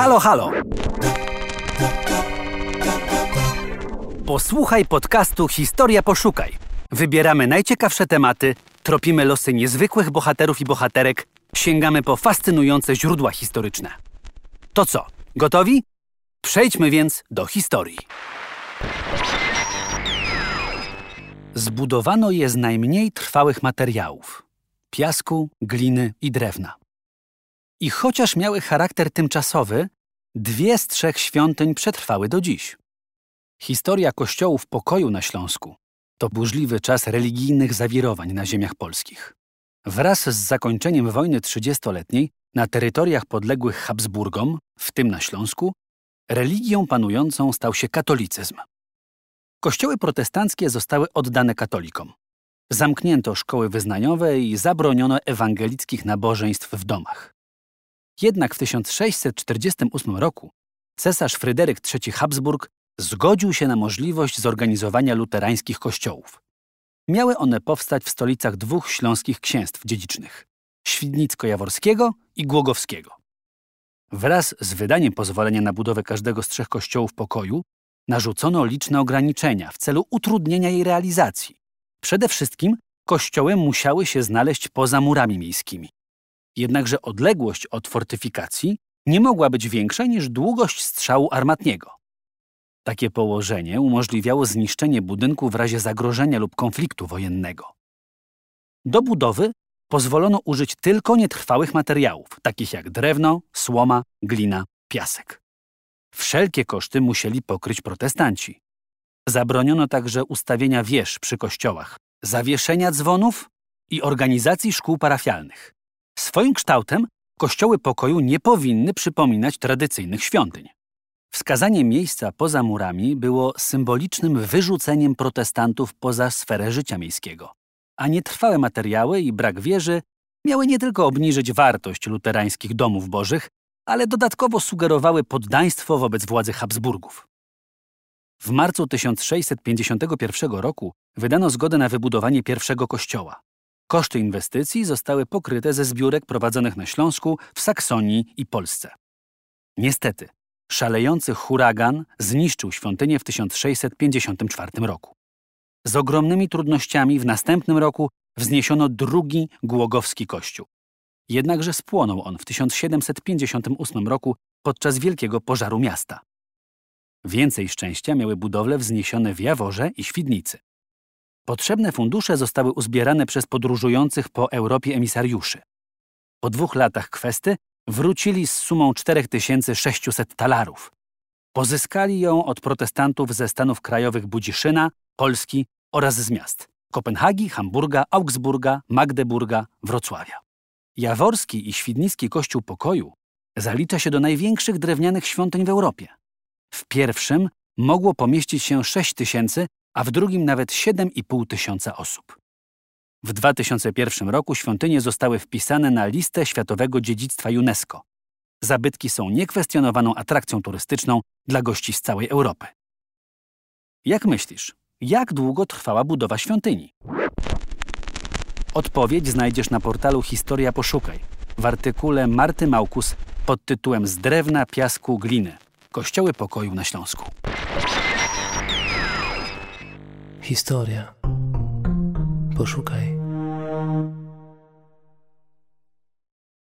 Halo, halo! Posłuchaj podcastu Historia Poszukaj. Wybieramy najciekawsze tematy, tropimy losy niezwykłych bohaterów i bohaterek, sięgamy po fascynujące źródła historyczne. To co, gotowi? Przejdźmy więc do historii. Zbudowano je z najmniej trwałych materiałów piasku, gliny i drewna. I chociaż miały charakter tymczasowy, dwie z trzech świątyń przetrwały do dziś. Historia kościołów pokoju na Śląsku to burzliwy czas religijnych zawirowań na ziemiach polskich. Wraz z zakończeniem wojny trzydziestoletniej na terytoriach podległych Habsburgom, w tym na Śląsku, religią panującą stał się katolicyzm. Kościoły protestanckie zostały oddane katolikom. Zamknięto szkoły wyznaniowe i zabroniono ewangelickich nabożeństw w domach. Jednak w 1648 roku cesarz Fryderyk III Habsburg zgodził się na możliwość zorganizowania luterańskich kościołów. Miały one powstać w stolicach dwóch śląskich księstw dziedzicznych Świdnicko-Jaworskiego i Głogowskiego. Wraz z wydaniem pozwolenia na budowę każdego z trzech kościołów pokoju narzucono liczne ograniczenia w celu utrudnienia jej realizacji. Przede wszystkim kościoły musiały się znaleźć poza murami miejskimi. Jednakże odległość od fortyfikacji nie mogła być większa niż długość strzału armatniego. Takie położenie umożliwiało zniszczenie budynku w razie zagrożenia lub konfliktu wojennego. Do budowy pozwolono użyć tylko nietrwałych materiałów, takich jak drewno, słoma, glina, piasek. Wszelkie koszty musieli pokryć protestanci. Zabroniono także ustawienia wież przy kościołach, zawieszenia dzwonów i organizacji szkół parafialnych. Swoim kształtem kościoły pokoju nie powinny przypominać tradycyjnych świątyń. Wskazanie miejsca poza murami było symbolicznym wyrzuceniem protestantów poza sferę życia miejskiego, a nietrwałe materiały i brak wieży miały nie tylko obniżyć wartość luterańskich domów bożych, ale dodatkowo sugerowały poddaństwo wobec władzy Habsburgów. W marcu 1651 roku wydano zgodę na wybudowanie pierwszego kościoła. Koszty inwestycji zostały pokryte ze zbiórek prowadzonych na Śląsku, w Saksonii i Polsce. Niestety, szalejący huragan zniszczył świątynię w 1654 roku. Z ogromnymi trudnościami w następnym roku wzniesiono drugi Głogowski kościół. Jednakże spłonął on w 1758 roku podczas wielkiego pożaru miasta. Więcej szczęścia miały budowle wzniesione w Jaworze i Świdnicy. Potrzebne fundusze zostały uzbierane przez podróżujących po Europie emisariuszy. Po dwóch latach kwesty wrócili z sumą 4600 talarów. Pozyskali ją od protestantów ze Stanów Krajowych Budziszyna, Polski oraz z miast Kopenhagi, Hamburga, Augsburga, Magdeburga, Wrocławia. Jaworski i Świdnicki Kościół Pokoju zalicza się do największych drewnianych świątyń w Europie. W pierwszym mogło pomieścić się 6 tysięcy, a w drugim nawet 7,5 tysiąca osób. W 2001 roku świątynie zostały wpisane na listę Światowego Dziedzictwa UNESCO. Zabytki są niekwestionowaną atrakcją turystyczną dla gości z całej Europy. Jak myślisz, jak długo trwała budowa świątyni? Odpowiedź znajdziesz na portalu Historia Poszukaj w artykule Marty Małkus pod tytułem Z drewna, piasku, gliny. Kościoły pokoju na Śląsku. Historia. Poszukaj.